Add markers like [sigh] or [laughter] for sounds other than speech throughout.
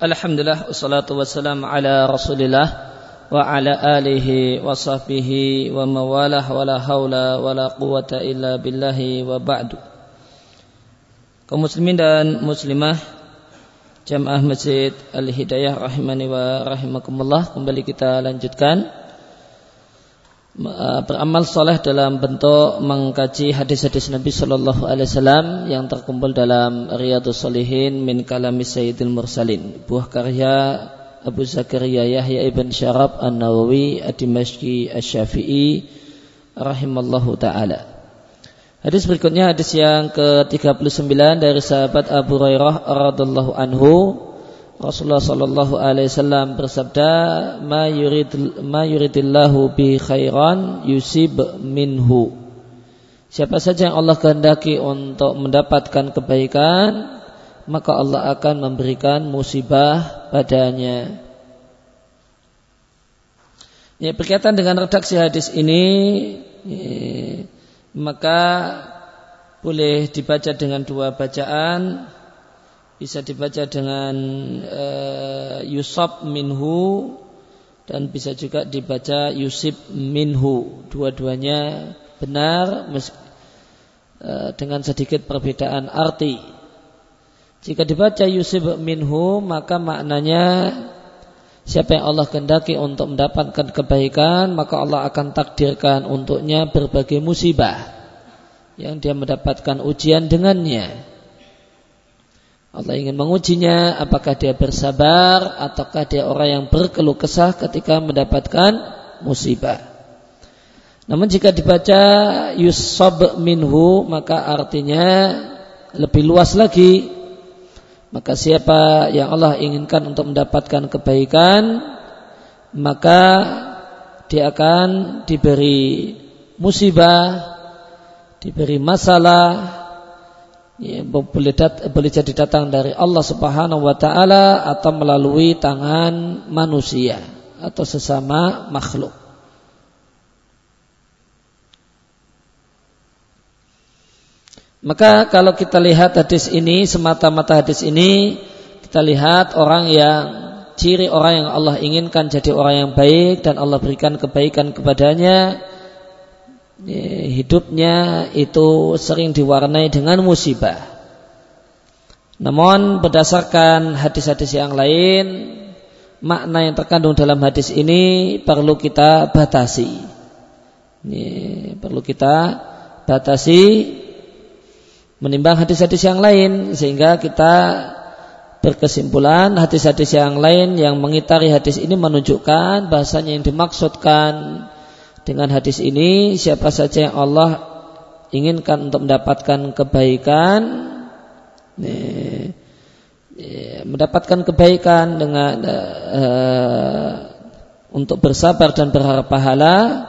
Alhamdulillah wassalatu wassalamu ala Rasulillah wa ala alihi wa sahbihi wa mawalah wa la haula wa quwata illa billahi wa ba'du. Kaum muslimin dan muslimah Jamaah Masjid Al-Hidayah rahimani wa rahimakumullah kembali kita lanjutkan beramal soleh dalam bentuk mengkaji hadis-hadis Nabi Shallallahu Alaihi Wasallam yang terkumpul dalam Riyadus Solihin min kalami Sayyidil Mursalin buah karya Abu Zakaria Yahya ibn Syarab An Nawawi Ad-Dimashqi Asy-Syafi'i rahimallahu taala. Hadis berikutnya hadis yang ke-39 dari sahabat Abu Hurairah radhiallahu anhu Rasulullah sallallahu alaihi wasallam bersabda, "Ma yurid ma yuridillahu bi khairan yusib minhu." Siapa saja yang Allah kehendaki untuk mendapatkan kebaikan, maka Allah akan memberikan musibah padanya. Ya, berkaitan dengan redaksi hadis ini, ya, maka boleh dibaca dengan dua bacaan bisa dibaca dengan uh, yusab minhu dan bisa juga dibaca yusib minhu. Dua-duanya benar uh, dengan sedikit perbedaan arti. Jika dibaca yusib minhu maka maknanya siapa yang Allah kehendaki untuk mendapatkan kebaikan maka Allah akan takdirkan untuknya berbagai musibah yang dia mendapatkan ujian dengannya Allah ingin mengujinya apakah dia bersabar ataukah dia orang yang berkeluh kesah ketika mendapatkan musibah. Namun jika dibaca yusab minhu maka artinya lebih luas lagi. Maka siapa yang Allah inginkan untuk mendapatkan kebaikan maka dia akan diberi musibah, diberi masalah, ya, boleh, dat, boleh jadi datang dari Allah Subhanahu wa taala atau melalui tangan manusia atau sesama makhluk. Maka kalau kita lihat hadis ini semata-mata hadis ini kita lihat orang yang ciri orang yang Allah inginkan jadi orang yang baik dan Allah berikan kebaikan kepadanya hidupnya itu sering diwarnai dengan musibah. Namun berdasarkan hadis-hadis yang lain, makna yang terkandung dalam hadis ini perlu kita batasi. Ini perlu kita batasi menimbang hadis-hadis yang lain sehingga kita berkesimpulan hadis-hadis yang lain yang mengitari hadis ini menunjukkan bahasanya yang dimaksudkan dengan hadis ini siapa saja yang Allah inginkan untuk mendapatkan kebaikan mendapatkan kebaikan dengan uh, untuk bersabar dan berharap pahala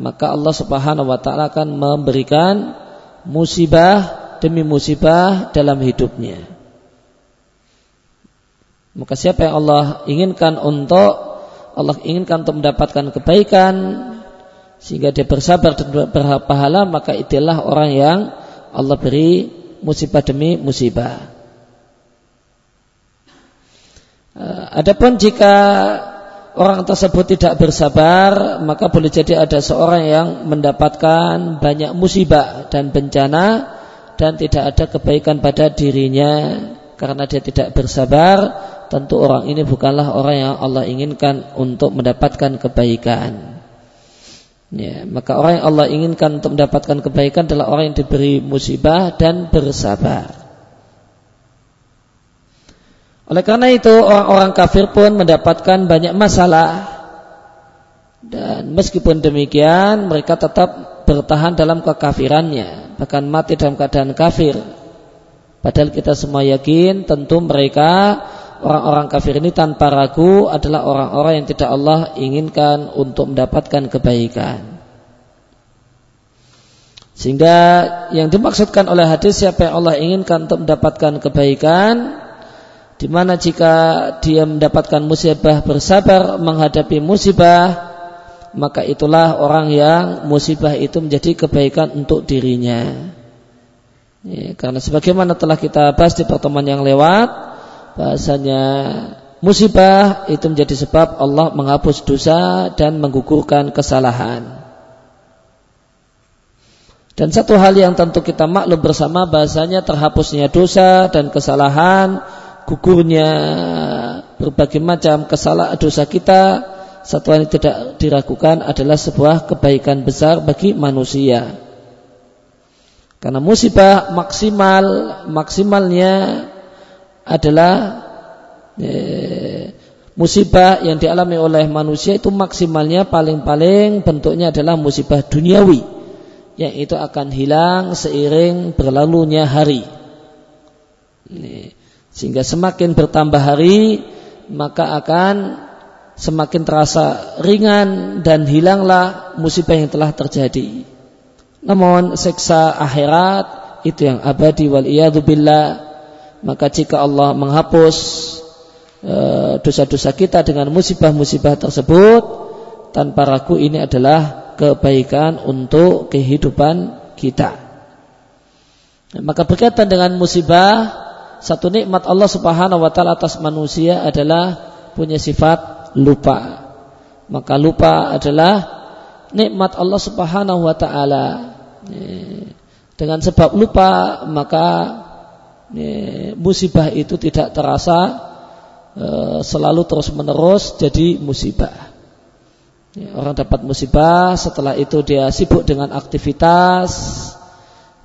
maka Allah Subhanahu wa taala akan memberikan musibah demi musibah dalam hidupnya. Maka siapa yang Allah inginkan untuk Allah inginkan untuk mendapatkan kebaikan sehingga dia bersabar dan berharap pahala maka itulah orang yang Allah beri musibah demi musibah. Eh, adapun jika orang tersebut tidak bersabar maka boleh jadi ada seorang yang mendapatkan banyak musibah dan bencana dan tidak ada kebaikan pada dirinya karena dia tidak bersabar tentu orang ini bukanlah orang yang Allah inginkan untuk mendapatkan kebaikan. Ya, maka orang yang Allah inginkan untuk mendapatkan kebaikan adalah orang yang diberi musibah dan bersabar. Oleh karena itu orang-orang kafir pun mendapatkan banyak masalah dan meskipun demikian mereka tetap bertahan dalam kekafirannya bahkan mati dalam keadaan kafir. Padahal kita semua yakin tentu mereka orang-orang kafir ini tanpa ragu adalah orang-orang yang tidak Allah inginkan untuk mendapatkan kebaikan. Sehingga yang dimaksudkan oleh hadis siapa yang Allah inginkan untuk mendapatkan kebaikan di mana jika dia mendapatkan musibah bersabar menghadapi musibah maka itulah orang yang musibah itu menjadi kebaikan untuk dirinya. Ya, karena sebagaimana telah kita bahas di pertemuan yang lewat bahasanya musibah itu menjadi sebab Allah menghapus dosa dan menggugurkan kesalahan. Dan satu hal yang tentu kita maklum bersama bahasanya terhapusnya dosa dan kesalahan, gugurnya berbagai macam kesalahan dosa kita, satu hal yang tidak diragukan adalah sebuah kebaikan besar bagi manusia. Karena musibah maksimal maksimalnya adalah eh, musibah yang dialami oleh manusia itu maksimalnya paling-paling bentuknya adalah musibah duniawi yang itu akan hilang seiring berlalunya hari. Sehingga semakin bertambah hari maka akan semakin terasa ringan dan hilanglah musibah yang telah terjadi. Namun seksa akhirat itu yang abadi wal billah. Maka jika Allah menghapus e, dosa-dosa kita dengan musibah-musibah tersebut tanpa ragu ini adalah kebaikan untuk kehidupan kita. Maka berkaitan dengan musibah satu nikmat Allah Subhanahu wa taala atas manusia adalah punya sifat lupa. Maka lupa adalah nikmat Allah Subhanahu wa taala. Dengan sebab lupa maka musibah itu tidak terasa e, selalu terus-menerus jadi musibah. Orang dapat musibah setelah itu dia sibuk dengan aktivitas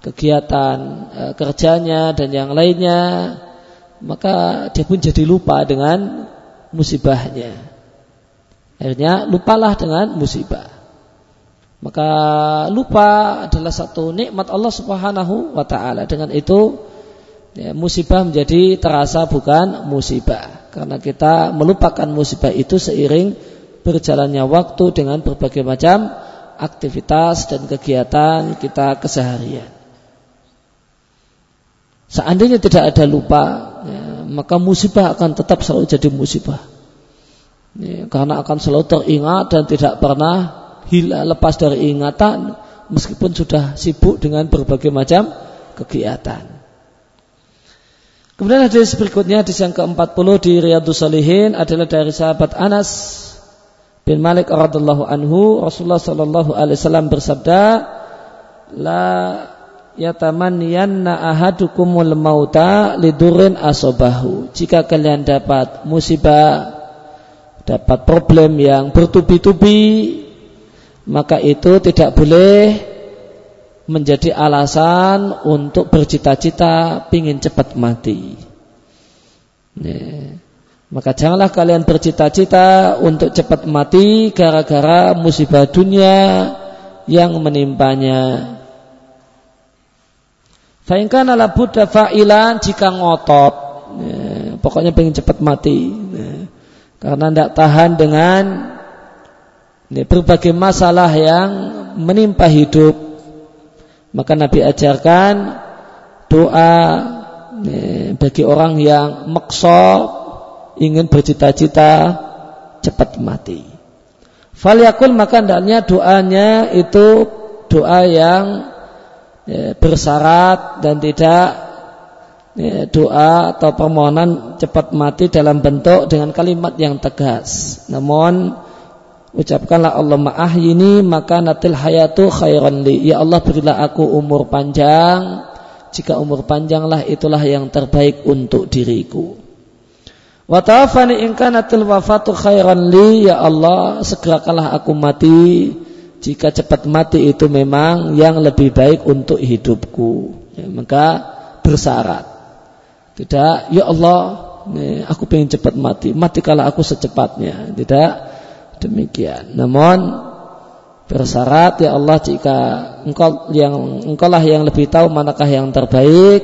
kegiatan e, kerjanya dan yang lainnya maka dia pun jadi lupa dengan musibahnya. Akhirnya lupalah dengan musibah. Maka lupa adalah satu nikmat Allah Subhanahu wa taala. Dengan itu ya, musibah menjadi terasa bukan musibah karena kita melupakan musibah itu seiring berjalannya waktu dengan berbagai macam aktivitas dan kegiatan kita keseharian. Seandainya tidak ada lupa, ya, maka musibah akan tetap selalu jadi musibah. Ya, karena akan selalu teringat dan tidak pernah hilang lepas dari ingatan meskipun sudah sibuk dengan berbagai macam kegiatan. Kemudian hadis berikutnya hadis yang ke-40 di Riyadhus Salihin adalah dari sahabat Anas bin Malik radhiyallahu anhu. Rasulullah sallallahu alaihi wasallam bersabda la yatamanniyanna ahadukumul mauta lidurin asobahu. Jika kalian dapat musibah dapat problem yang bertubi-tubi maka itu tidak boleh menjadi alasan untuk bercita-cita pingin cepat mati. Ya. Maka janganlah kalian bercita-cita untuk cepat mati gara-gara musibah dunia yang menimpanya. Fa'inkan ala buddha fa'ilan jika ngotot. Ya, pokoknya pengen cepat mati. Karena tidak tahan dengan berbagai masalah yang menimpa hidup maka Nabi ajarkan doa ini, bagi orang yang maksud ingin bercita-cita cepat mati. Falyakul maka hendaknya doanya itu doa yang ya, bersyarat dan tidak ya, doa atau permohonan cepat mati dalam bentuk dengan kalimat yang tegas. Namun Ucapkanlah Allah ma'ahyini maka natil hayatu khairan li. Ya Allah berilah aku umur panjang. Jika umur panjanglah itulah yang terbaik untuk diriku. Wa tawafani in kanatil wafatu khairan li. Ya Allah segerakanlah aku mati. Jika cepat mati itu memang yang lebih baik untuk hidupku. Ya, maka bersyarat. Tidak, ya Allah, aku ingin cepat mati. Mati kalau aku secepatnya. Tidak, demikian. Namun bersyarat ya Allah jika engkau yang engkau lah yang lebih tahu manakah yang terbaik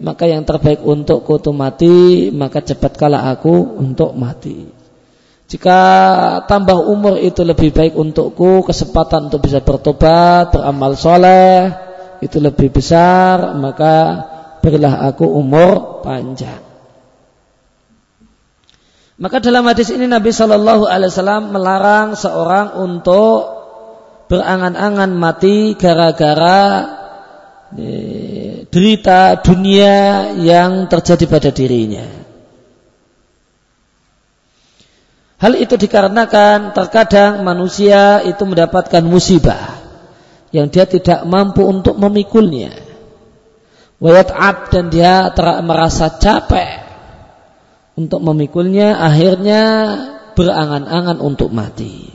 maka yang terbaik untuk kutu mati maka cepatkanlah aku untuk mati jika tambah umur itu lebih baik untukku kesempatan untuk bisa bertobat beramal soleh itu lebih besar maka berilah aku umur panjang maka dalam hadis ini Nabi Shallallahu Alaihi Wasallam melarang seorang untuk berangan-angan mati gara-gara eh, derita dunia yang terjadi pada dirinya. Hal itu dikarenakan terkadang manusia itu mendapatkan musibah yang dia tidak mampu untuk memikulnya. Wayat'ab dan dia merasa capek untuk memikulnya, akhirnya berangan-angan untuk mati.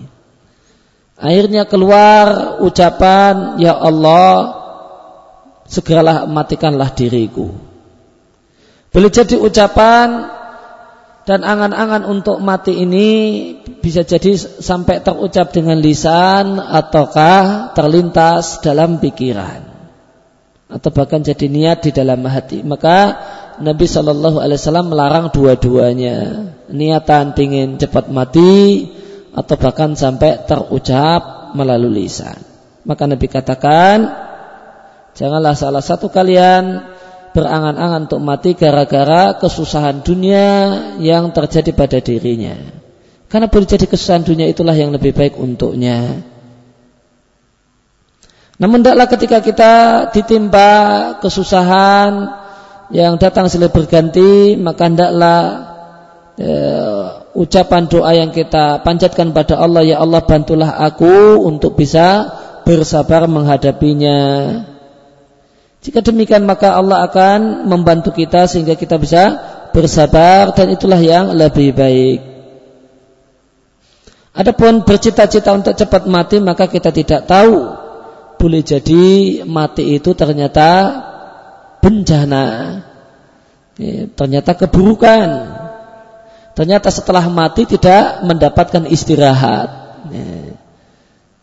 Akhirnya keluar ucapan, Ya Allah, segeralah matikanlah diriku. Boleh jadi ucapan dan angan-angan untuk mati ini bisa jadi sampai terucap dengan lisan ataukah terlintas dalam pikiran atau bahkan jadi niat di dalam hati. Maka Nabi Shallallahu Alaihi Wasallam melarang dua-duanya niatan ingin cepat mati atau bahkan sampai terucap melalui lisan. Maka Nabi katakan janganlah salah satu kalian berangan-angan untuk mati gara-gara kesusahan dunia yang terjadi pada dirinya. Karena boleh jadi kesusahan dunia itulah yang lebih baik untuknya. Namun tidaklah ketika kita ditimpa kesusahan yang datang silih berganti, maka tidaklah e, ucapan doa yang kita panjatkan pada Allah, ya Allah bantulah aku untuk bisa bersabar menghadapinya. Jika demikian maka Allah akan membantu kita sehingga kita bisa bersabar dan itulah yang lebih baik. Adapun bercita-cita untuk cepat mati maka kita tidak tahu boleh jadi mati itu ternyata bencana. Ya, ternyata keburukan. Ternyata setelah mati tidak mendapatkan istirahat. Ya,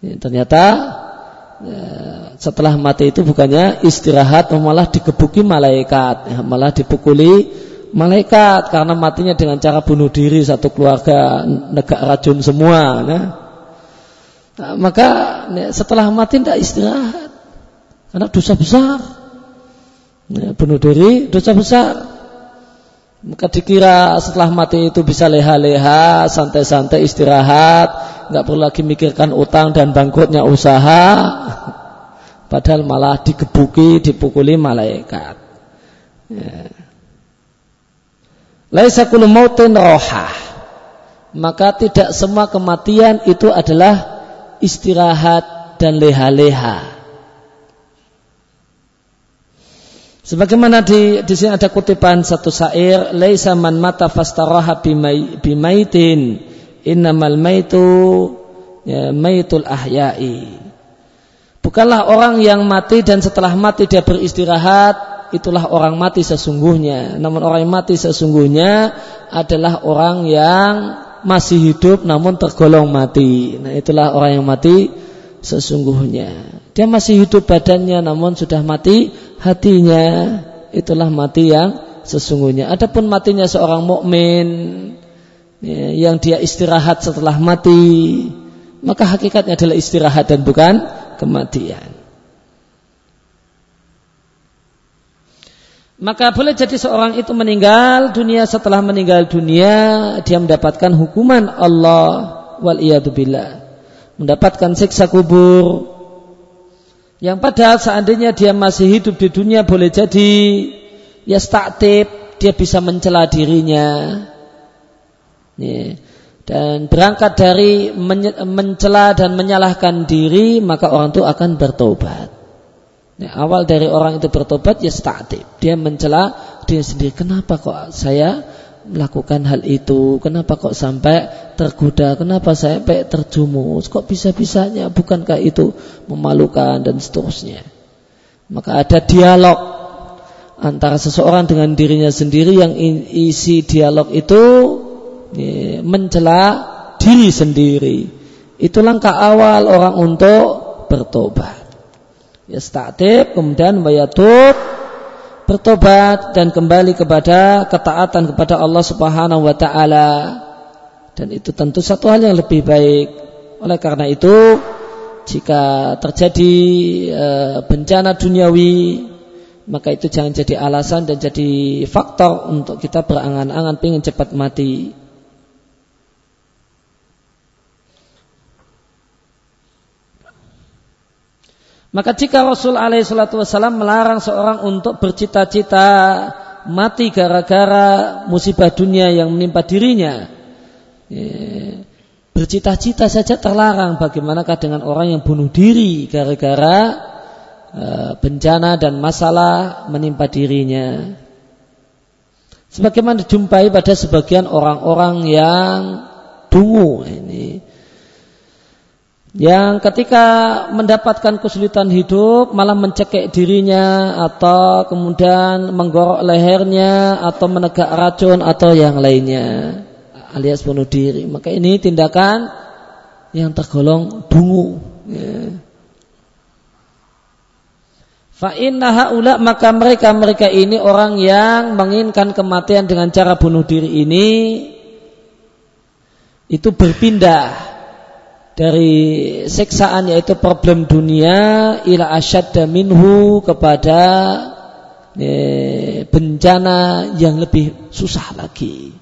ya, ternyata ya, setelah mati itu bukannya istirahat malah digebuki malaikat ya, malah dipukuli malaikat karena matinya dengan cara bunuh diri satu keluarga negak racun semua ya. nah, maka ya, setelah mati tidak istirahat karena dosa besar ya, bunuh diri dosa besar maka dikira setelah mati itu bisa leha-leha santai-santai istirahat nggak perlu lagi mikirkan utang dan bangkrutnya usaha [laughs] Padahal malah digebuki, dipukuli malaikat. Ya. Laisa mautin rohah. Maka tidak semua kematian itu adalah istirahat dan leha-leha. Sebagaimana di di sini ada kutipan satu syair, laisa man mata fastaraha bimaitin innamal maitu ya, maitul ahya'i. Bukanlah orang yang mati dan setelah mati dia beristirahat, itulah orang mati sesungguhnya. Namun orang yang mati sesungguhnya adalah orang yang masih hidup namun tergolong mati. Nah, itulah orang yang mati sesungguhnya. Dia masih hidup badannya namun sudah mati hatinya. Itulah mati yang sesungguhnya. Adapun matinya seorang mukmin ya, yang dia istirahat setelah mati, maka hakikatnya adalah istirahat dan bukan kematian. Maka boleh jadi seorang itu meninggal dunia setelah meninggal dunia dia mendapatkan hukuman Allah wal billah. Mendapatkan siksa kubur. Yang padahal seandainya dia masih hidup di dunia boleh jadi ya staktif dia bisa mencela dirinya. Ya dan berangkat dari mencela dan menyalahkan diri maka orang itu akan bertobat. Ya, awal dari orang itu bertobat ya statif. Dia mencela dia sendiri. Kenapa kok saya melakukan hal itu? Kenapa kok sampai tergoda? Kenapa sampai terjumus? Kok bisa-bisanya? Bukankah itu memalukan dan seterusnya? Maka ada dialog antara seseorang dengan dirinya sendiri yang isi dialog itu mencela diri sendiri. Itu langkah awal orang untuk bertobat. Ya statif kemudian bayatut bertobat dan kembali kepada ketaatan kepada Allah Subhanahu wa taala. Dan itu tentu satu hal yang lebih baik. Oleh karena itu jika terjadi e, bencana duniawi maka itu jangan jadi alasan dan jadi faktor untuk kita berangan-angan ingin cepat mati. Maka jika Rasul SAW melarang seorang untuk bercita-cita mati gara-gara musibah dunia yang menimpa dirinya, ya, bercita-cita saja terlarang. Bagaimanakah dengan orang yang bunuh diri gara-gara uh, bencana dan masalah menimpa dirinya? Sebagaimana dijumpai pada sebagian orang-orang yang dungu ini yang ketika mendapatkan kesulitan hidup malah mencekik dirinya atau kemudian menggorok lehernya atau menegak racun atau yang lainnya. Alias bunuh diri. Maka ini tindakan yang tergolong dungu. Ya. Fa'inna maka mereka mereka ini orang yang menginginkan kematian dengan cara bunuh diri ini itu berpindah dari siksaan yaitu problem dunia ila asyadda minhu kepada e, bencana yang lebih susah lagi.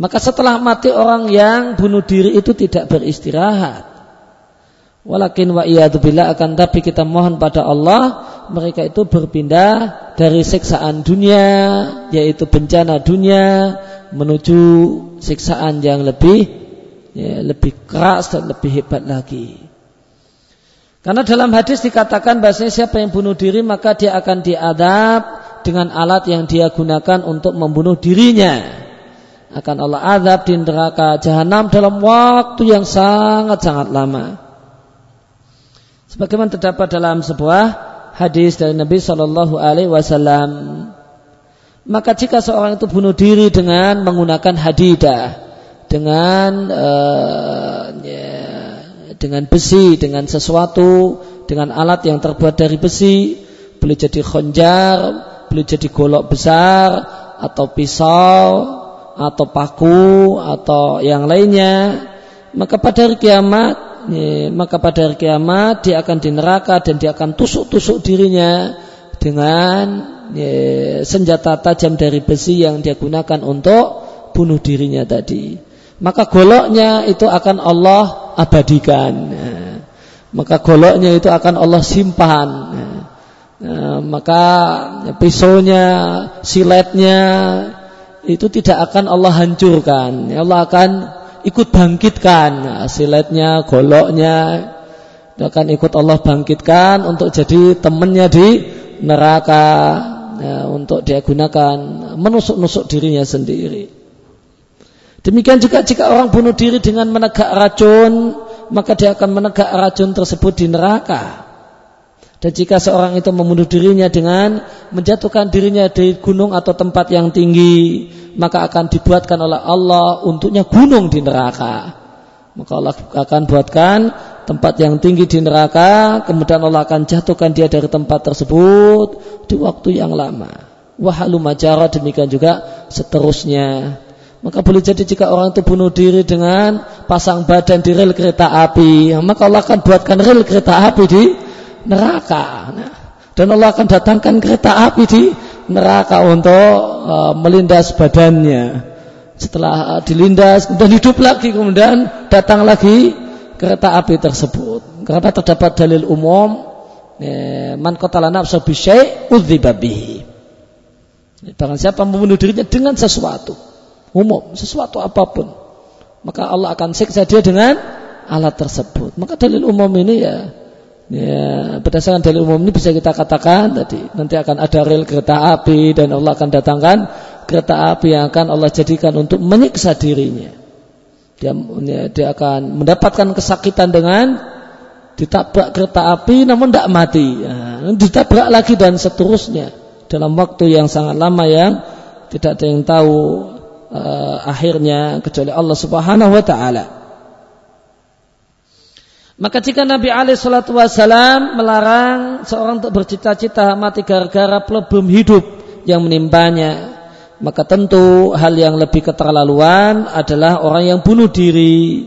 Maka setelah mati orang yang bunuh diri itu tidak beristirahat. Walakin wa bila akan tapi kita mohon pada Allah mereka itu berpindah dari siksaan dunia yaitu bencana dunia menuju siksaan yang lebih ya, lebih keras dan lebih hebat lagi. Karena dalam hadis dikatakan bahasanya siapa yang bunuh diri maka dia akan diadab dengan alat yang dia gunakan untuk membunuh dirinya. Akan Allah adab di neraka jahanam dalam waktu yang sangat-sangat lama. Sebagaimana terdapat dalam sebuah hadis dari Nabi Shallallahu Alaihi Wasallam. Maka jika seorang itu bunuh diri dengan menggunakan hadidah, dengan uh, ya, dengan besi, dengan sesuatu, dengan alat yang terbuat dari besi, boleh jadi khonjar, boleh jadi golok besar, atau pisau, atau paku, atau yang lainnya. Maka pada hari kiamat, ya, maka pada hari kiamat dia akan di neraka dan dia akan tusuk-tusuk dirinya dengan ya, senjata tajam dari besi yang dia gunakan untuk bunuh dirinya tadi maka goloknya itu akan Allah abadikan. Maka goloknya itu akan Allah simpan. Maka pisaunya, siletnya itu tidak akan Allah hancurkan. Allah akan ikut bangkitkan siletnya, goloknya itu akan ikut Allah bangkitkan untuk jadi temannya di neraka untuk dia gunakan menusuk-nusuk dirinya sendiri. Demikian juga jika orang bunuh diri dengan menegak racun, maka dia akan menegak racun tersebut di neraka. Dan jika seorang itu membunuh dirinya dengan menjatuhkan dirinya di gunung atau tempat yang tinggi, maka akan dibuatkan oleh Allah untuknya gunung di neraka. Maka Allah akan buatkan tempat yang tinggi di neraka, kemudian Allah akan jatuhkan dia dari tempat tersebut di waktu yang lama. Wahalu majara demikian juga seterusnya. Maka boleh jadi jika orang itu bunuh diri dengan pasang badan di rel kereta api, maka Allah akan buatkan rel kereta api di neraka. Dan Allah akan datangkan kereta api di neraka untuk uh, melindas badannya. Setelah uh, dilindas, dan hidup lagi, kemudian datang lagi kereta api tersebut. Karena terdapat dalil umum, ya, man qatala nafsa bisyai' udziba. Barang siapa membunuh dirinya dengan sesuatu umum, sesuatu apa pun. Maka Allah akan siksa dia dengan alat tersebut. Maka dalil umum ini ya, ya berdasarkan dalil umum ini bisa kita katakan tadi nanti akan ada rel kereta api dan Allah akan datangkan kereta api yang akan Allah jadikan untuk menyiksa dirinya. Dia, ya, dia akan mendapatkan kesakitan dengan ditabrak kereta api namun tidak mati. Ya, ditabrak lagi dan seterusnya dalam waktu yang sangat lama yang tidak ada yang tahu uh, akhirnya kecuali Allah Subhanahu wa taala. Maka jika Nabi Ali Shallallahu Wasallam melarang seorang untuk bercita-cita mati gara-gara problem hidup yang menimpanya, maka tentu hal yang lebih keterlaluan adalah orang yang bunuh diri.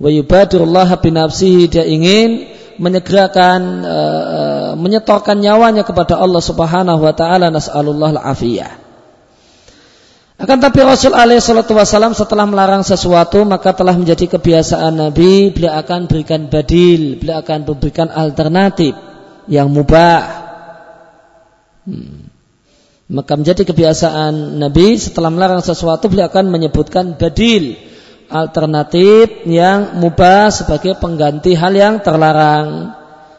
Wa yubadirullah binafsihi dia ingin menyegerakan uh, menyetorkan nyawanya kepada Allah Subhanahu wa taala nasallallahu al-afiyah. Akan tapi Rasul alaih salatu setelah melarang sesuatu maka telah menjadi kebiasaan Nabi beliau akan berikan badil, beliau akan memberikan alternatif yang mubah. Hmm. Maka menjadi kebiasaan Nabi setelah melarang sesuatu beliau akan menyebutkan badil alternatif yang mubah sebagai pengganti hal yang terlarang.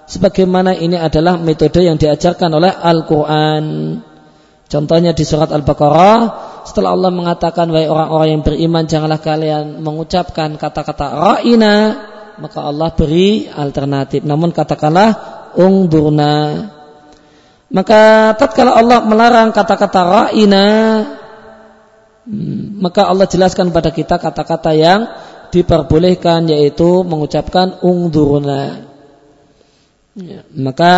Sebagaimana ini adalah metode yang diajarkan oleh Al-Quran. Contohnya di surat Al-Baqarah, setelah Allah mengatakan, wahai orang-orang yang beriman, janganlah kalian mengucapkan kata-kata ra'ina, maka Allah beri alternatif. Namun katakanlah, ungdurna. Maka tatkala Allah melarang kata-kata ra'ina, hmm, maka Allah jelaskan pada kita kata-kata yang diperbolehkan yaitu mengucapkan ungdurna. Ya, maka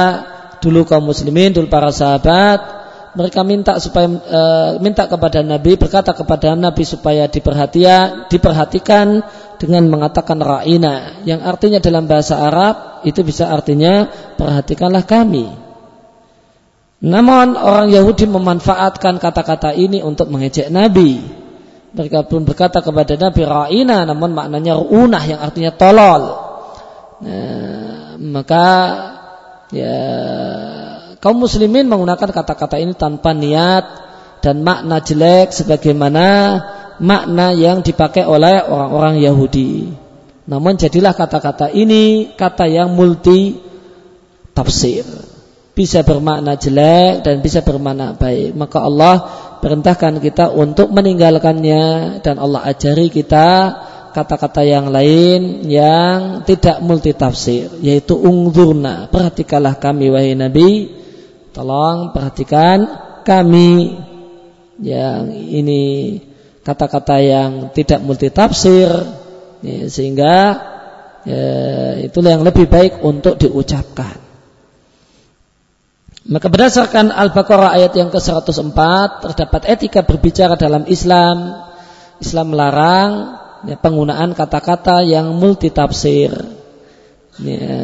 dulu kaum muslimin, dulu para sahabat, mereka minta supaya e, minta kepada Nabi, berkata kepada Nabi supaya diperhatikan, diperhatikan dengan mengatakan ra'ina, yang artinya dalam bahasa Arab itu bisa artinya perhatikanlah kami. Namun orang Yahudi memanfaatkan kata-kata ini untuk mengejek Nabi. Mereka pun berkata kepada Nabi ra'ina, namun maknanya ru'unah yang artinya tolol. Nah, maka ya kaum muslimin menggunakan kata-kata ini tanpa niat dan makna jelek sebagaimana makna yang dipakai oleh orang-orang Yahudi. Namun jadilah kata-kata ini kata yang multi tafsir. Bisa bermakna jelek dan bisa bermakna baik. Maka Allah perintahkan kita untuk meninggalkannya dan Allah ajari kita kata-kata yang lain yang tidak multi tafsir yaitu ungzurna perhatikanlah kami wahai nabi tolong perhatikan kami yang ini kata-kata yang tidak multi tafsir ya, sehingga ya, itulah yang lebih baik untuk diucapkan. Maka berdasarkan Al-Baqarah ayat yang ke-104 terdapat etika berbicara dalam Islam. Islam melarang ya, penggunaan kata-kata yang multitafsir. ya,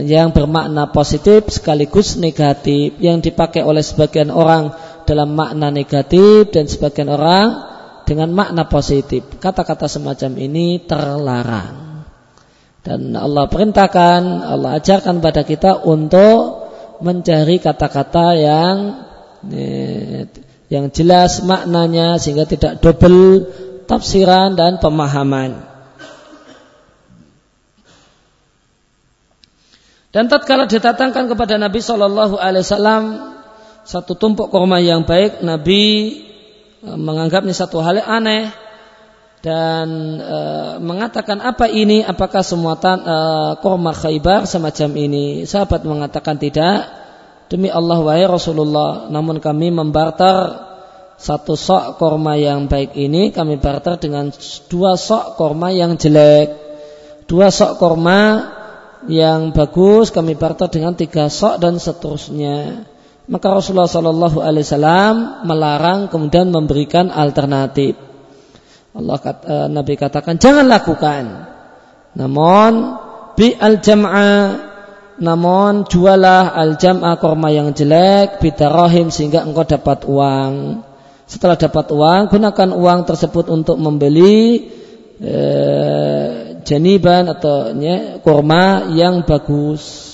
yang bermakna positif sekaligus negatif yang dipakai oleh sebagian orang dalam makna negatif dan sebagian orang dengan makna positif. Kata-kata semacam ini terlarang. Dan Allah perintahkan, Allah ajarkan pada kita untuk mencari kata-kata yang ya, yang jelas maknanya sehingga tidak double tafsiran dan pemahaman. Dan tatkala didatangkan kepada Nabi Shallallahu Alaihi Wasallam satu tumpuk kurma yang baik, Nabi e, menganggapnya satu hal yang aneh dan e, mengatakan apa ini? Apakah semua tan, e, kurma Khaybar semacam ini? Sahabat mengatakan tidak. Demi Allah wahai Rasulullah, namun kami membarter satu sok korma yang baik ini kami barter dengan dua sok korma yang jelek. Dua sok korma yang bagus kami barter dengan tiga sok dan seterusnya. Maka Rasulullah Shallallahu Alaihi Wasallam melarang kemudian memberikan alternatif. Allah kata, eh, Nabi katakan jangan lakukan. Namun bi al jam'ah namun jualah al jam'ah korma yang jelek bidarahim sehingga engkau dapat uang. Setelah dapat uang, gunakan uang tersebut untuk membeli e, janiban atau ya, kurma yang bagus.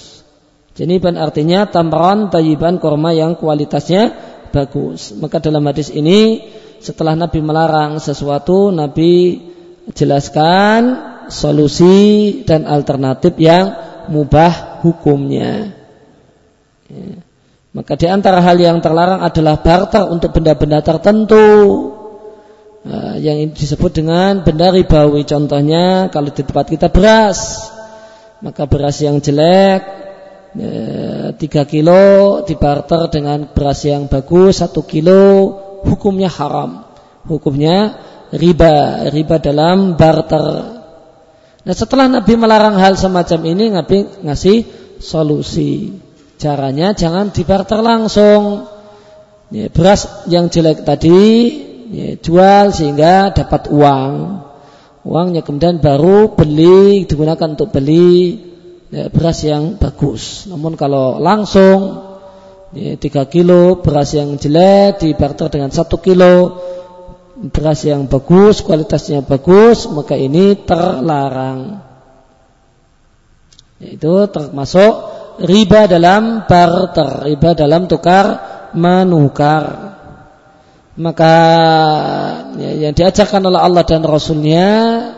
Janiban artinya tamron tayiban kurma yang kualitasnya bagus. Maka dalam hadis ini setelah Nabi melarang sesuatu, Nabi jelaskan solusi dan alternatif yang mubah hukumnya. Ya. Maka di antara hal yang terlarang adalah barter untuk benda-benda tertentu yang disebut dengan benda ribawi. Contohnya kalau di tempat kita beras, maka beras yang jelek ya, tiga 3 kilo dibarter dengan beras yang bagus 1 kilo hukumnya haram. Hukumnya riba, riba dalam barter. Nah setelah Nabi melarang hal semacam ini, Nabi ngasih solusi. Caranya jangan dibarter langsung. Ya, beras yang jelek tadi ya, jual sehingga dapat uang. Uangnya kemudian baru beli digunakan untuk beli ya, beras yang bagus. Namun kalau langsung ya, 3 kilo beras yang jelek dibarter dengan 1 kilo beras yang bagus, kualitasnya bagus, maka ini terlarang. Itu termasuk riba dalam barter, riba dalam tukar menukar. Maka ya, yang diajarkan oleh Allah dan Rasulnya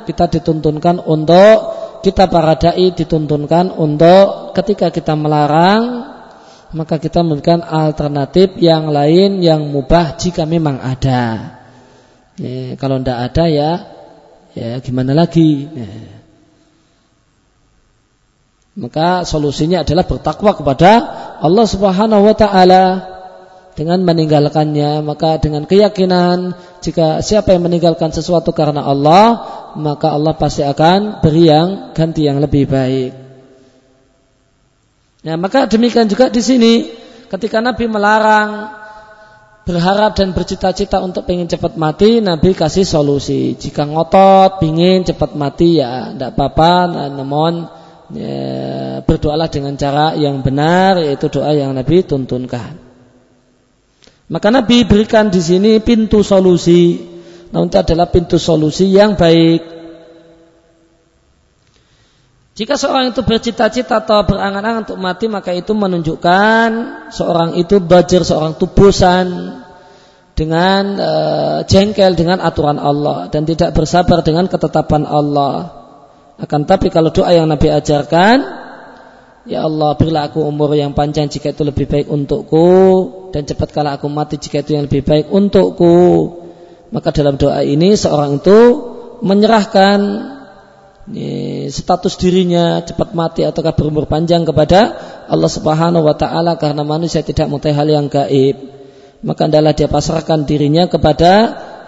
kita dituntunkan untuk kita para dai dituntunkan untuk ketika kita melarang maka kita memberikan alternatif yang lain yang mubah jika memang ada. Ya, kalau tidak ada ya ya gimana lagi? Ya. Maka solusinya adalah bertakwa kepada Allah Subhanahu wa taala dengan meninggalkannya maka dengan keyakinan jika siapa yang meninggalkan sesuatu karena Allah maka Allah pasti akan beri yang ganti yang lebih baik. Nah, maka demikian juga di sini ketika Nabi melarang berharap dan bercita-cita untuk ingin cepat mati, Nabi kasih solusi. Jika ngotot, ingin cepat mati ya tidak apa-apa, nah, namun ya, berdoalah dengan cara yang benar, yaitu doa yang Nabi tuntunkan. Maka Nabi berikan di sini pintu solusi. Namun itu adalah pintu solusi yang baik. Jika seorang itu bercita-cita atau berangan-angan untuk mati, maka itu menunjukkan seorang itu belajar seorang itu dengan e, jengkel dengan aturan Allah dan tidak bersabar dengan ketetapan Allah. Akan tapi kalau doa yang Nabi ajarkan, Ya Allah berilah aku umur yang panjang jika itu lebih baik untukku Dan cepatkanlah aku mati jika itu yang lebih baik untukku Maka dalam doa ini seorang itu menyerahkan status dirinya cepat mati ataukah berumur panjang kepada Allah Subhanahu wa taala karena manusia tidak mengetahui hal yang gaib. Maka adalah dia pasrahkan dirinya kepada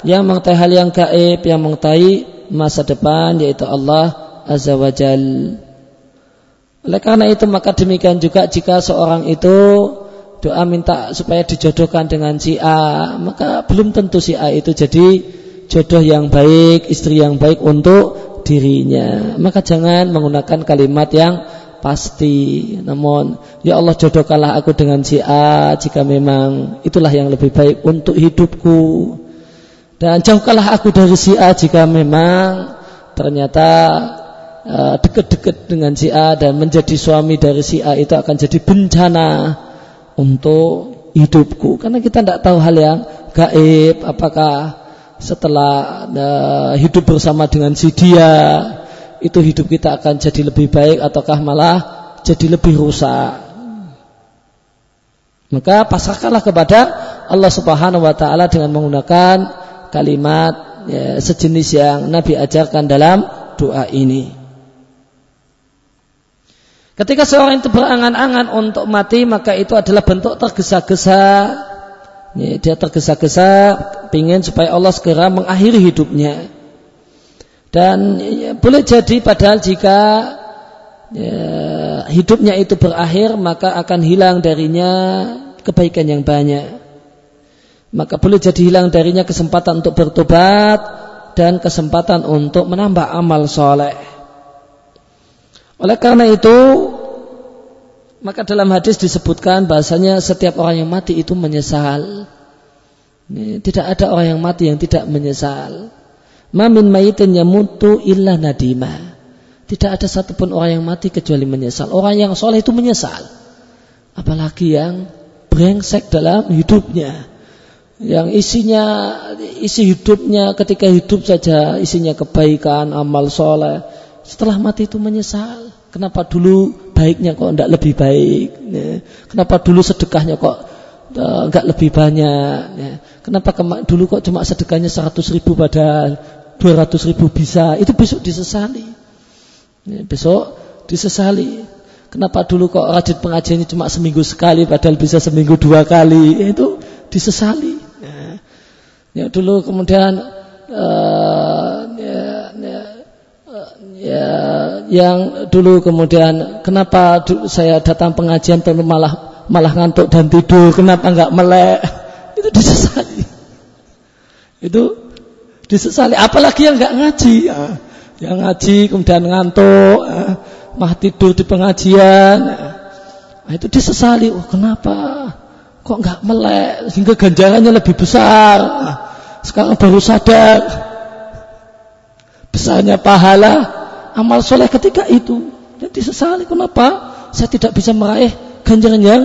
yang mengetahui hal yang gaib, yang mengetahui masa depan yaitu Allah Azza wa Jalla. Oleh karena itu maka demikian juga jika seorang itu doa minta supaya dijodohkan dengan si A, maka belum tentu si A itu jadi jodoh yang baik, istri yang baik untuk dirinya. Maka jangan menggunakan kalimat yang pasti. Namun, ya Allah jodohkanlah aku dengan si A jika memang itulah yang lebih baik untuk hidupku. Dan jauhkanlah aku dari si A jika memang ternyata dekat-dekat dengan si A dan menjadi suami dari si A itu akan jadi bencana untuk hidupku karena kita tidak tahu hal yang gaib apakah setelah uh, hidup bersama dengan si dia itu hidup kita akan jadi lebih baik ataukah malah jadi lebih rusak maka pasrahkanlah kepada Allah Subhanahu wa taala dengan menggunakan kalimat ya, sejenis yang Nabi ajarkan dalam doa ini. Ketika seorang itu berangan-angan untuk mati, maka itu adalah bentuk tergesa-gesa. Dia tergesa-gesa, ingin supaya Allah segera mengakhiri hidupnya. Dan ya, boleh jadi padahal jika ya, hidupnya itu berakhir, maka akan hilang darinya kebaikan yang banyak. Maka boleh jadi hilang darinya kesempatan untuk bertobat dan kesempatan untuk menambah amal soleh. Oleh karena itu maka dalam hadis disebutkan bahasanya setiap orang yang mati itu menyesal. Tidak ada orang yang mati yang tidak menyesal. Mamin mayitin yamutu illa nadima. Tidak ada satupun orang yang mati kecuali menyesal. Orang yang soleh itu menyesal. Apalagi yang brengsek dalam hidupnya. Yang isinya, isi hidupnya ketika hidup saja isinya kebaikan, amal soleh. Setelah mati itu menyesal. Kenapa dulu baiknya kok tidak lebih baik? Ya. Kenapa dulu sedekahnya kok enggak lebih banyak? Ya. Kenapa dulu kok cuma sedekahnya 100 ribu pada 200 ribu bisa? Itu besok disesali. Ya, besok disesali. Kenapa dulu kok rajin pengajiannya cuma seminggu sekali padahal bisa seminggu dua kali? Itu disesali. Ya, dulu kemudian ya, ya yang dulu kemudian kenapa saya datang pengajian tapi malah malah ngantuk dan tidur kenapa nggak melek? [laughs] Itu disesali. Itu disesali apalagi yang nggak ngaji. Ya. yang ngaji kemudian ngantuk ya. mah tidur di pengajian ya. nah, itu disesali. Oh kenapa? Kok nggak melek? Sehingga ganjarannya lebih besar. Nah, sekarang baru sadar. Besarnya pahala amal soleh ketika itu. Jadi sesali kenapa saya tidak bisa meraih ganjaran yang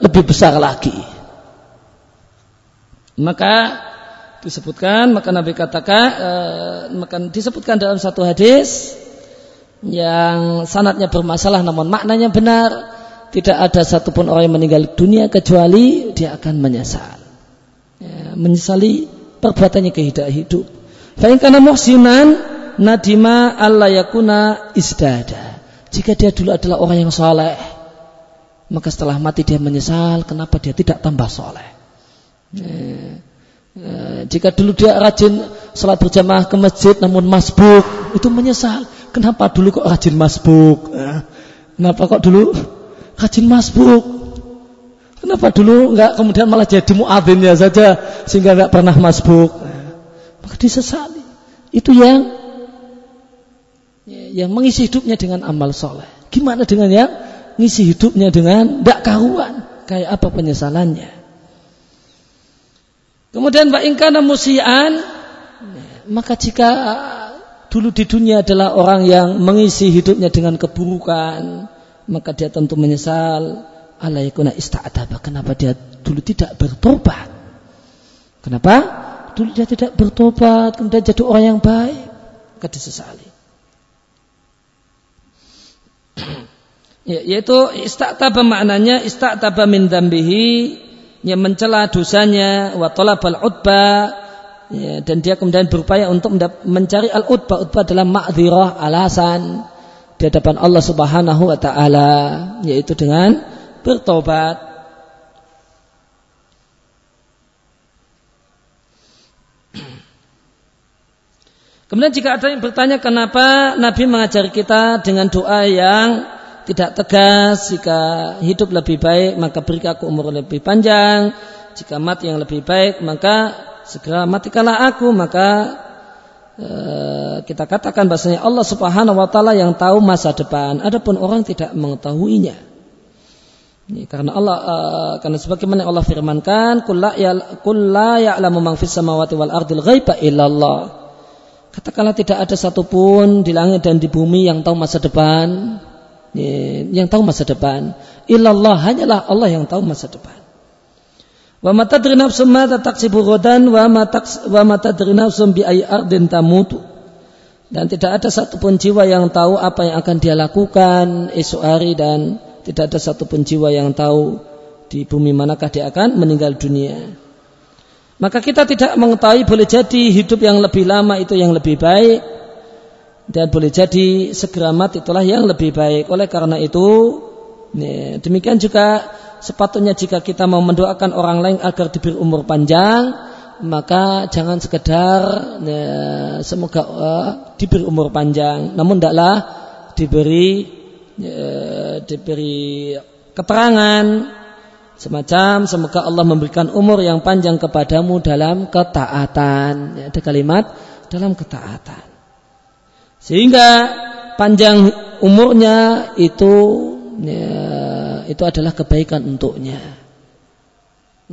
lebih besar lagi. Maka disebutkan maka Nabi katakan uh, maka disebutkan dalam satu hadis yang sanatnya bermasalah namun maknanya benar tidak ada satupun orang yang meninggal dunia kecuali dia akan menyesal ya, menyesali perbuatannya kehidupan hidup Fa'in kana muhsinan nadima alla yakuna isdada. Jika dia dulu adalah orang yang soleh, maka setelah mati dia menyesal kenapa dia tidak tambah soleh. Ya. Ya, jika dulu dia rajin sholat berjamaah ke masjid namun masbuk, itu menyesal. Kenapa dulu kok rajin masbuk? Ya. Kenapa kok dulu rajin masbuk? Kenapa dulu enggak kemudian malah jadi muadzinnya saja sehingga enggak pernah masbuk? Maka disesali. Itu yang yang mengisi hidupnya dengan amal soleh. Gimana dengan yang mengisi hidupnya dengan tidak karuan? Kayak apa penyesalannya? Kemudian Mbak Ingkana musian, maka jika dulu di dunia adalah orang yang mengisi hidupnya dengan keburukan, maka dia tentu menyesal. Alaikuna ista'adaba. Kenapa dia dulu tidak bertobat? Kenapa? Dulu dia tidak bertobat, kemudian jadi orang yang baik, maka disesali. Ya, yaitu ista'taba maknanya ista'taba min dambihi yang mencela dosanya wa talabal utba ya, dan dia kemudian berupaya untuk mencari al utba utba adalah ma'dzirah alasan di hadapan Allah Subhanahu wa taala yaitu dengan bertobat Kemudian jika ada yang bertanya kenapa Nabi mengajari kita dengan doa yang tidak tegas? Jika hidup lebih baik maka beri aku umur lebih panjang. Jika mati yang lebih baik maka segera matikanlah aku. Maka e, kita katakan bahasanya Allah Subhanahu wa taala yang tahu masa depan. Adapun orang tidak mengetahuinya. Ini karena Allah uh, karena sebagaimana Allah firmankan kullu ya'lamu man fis samawati wal ardil ghaiba illallah Katakanlah tidak ada satupun di langit dan di bumi yang tahu masa depan yang tahu masa depan. Illallah hanyalah Allah yang tahu masa depan. Wa ma tadri nafsum taksibu wa ma wa nafsum bi. Dan tidak ada satupun jiwa yang tahu apa yang akan dia lakukan esok hari dan tidak ada satupun jiwa yang tahu di bumi manakah dia akan meninggal dunia. Maka kita tidak mengetahui boleh jadi hidup yang lebih lama itu yang lebih baik dan boleh jadi segera mati itulah yang lebih baik. Oleh karena itu, demikian juga sepatutnya jika kita mau mendoakan orang lain agar diberi umur panjang, maka jangan sekedar ya, semoga uh, diberi umur panjang, namun tidaklah diberi ya, diberi keterangan semacam semoga Allah memberikan umur yang panjang kepadamu dalam ketaatan. Ya, ada kalimat dalam ketaatan. Sehingga panjang umurnya itu ya, itu adalah kebaikan untuknya.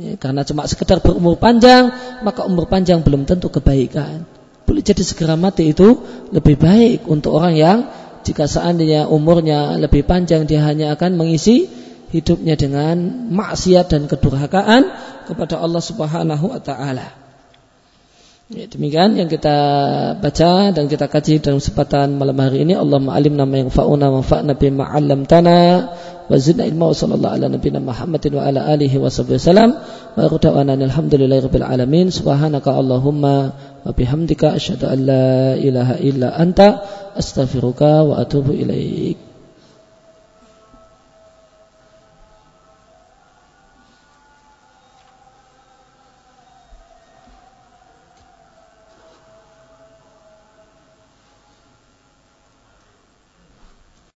Ya, karena cuma sekedar berumur panjang, maka umur panjang belum tentu kebaikan. Boleh jadi segera mati itu lebih baik untuk orang yang jika seandainya umurnya lebih panjang dia hanya akan mengisi hidupnya dengan maksiat dan kedurhakaan kepada Allah Subhanahu wa taala. Ya, demikian yang kita baca dan kita kaji dalam kesempatan malam hari ini. Allah ma'alim nama yang fa'una wa fa'na bima 'allamtana wa zidna ilma wa sallallahu ala nabiyina Muhammadin wa ala alihi wa sahbihi wasallam. Wa quta'ana alhamdulillahi rabbil alamin. Subhanaka Allahumma wa bihamdika asyhadu an la ilaha illa anta astaghfiruka wa atubu ilaik.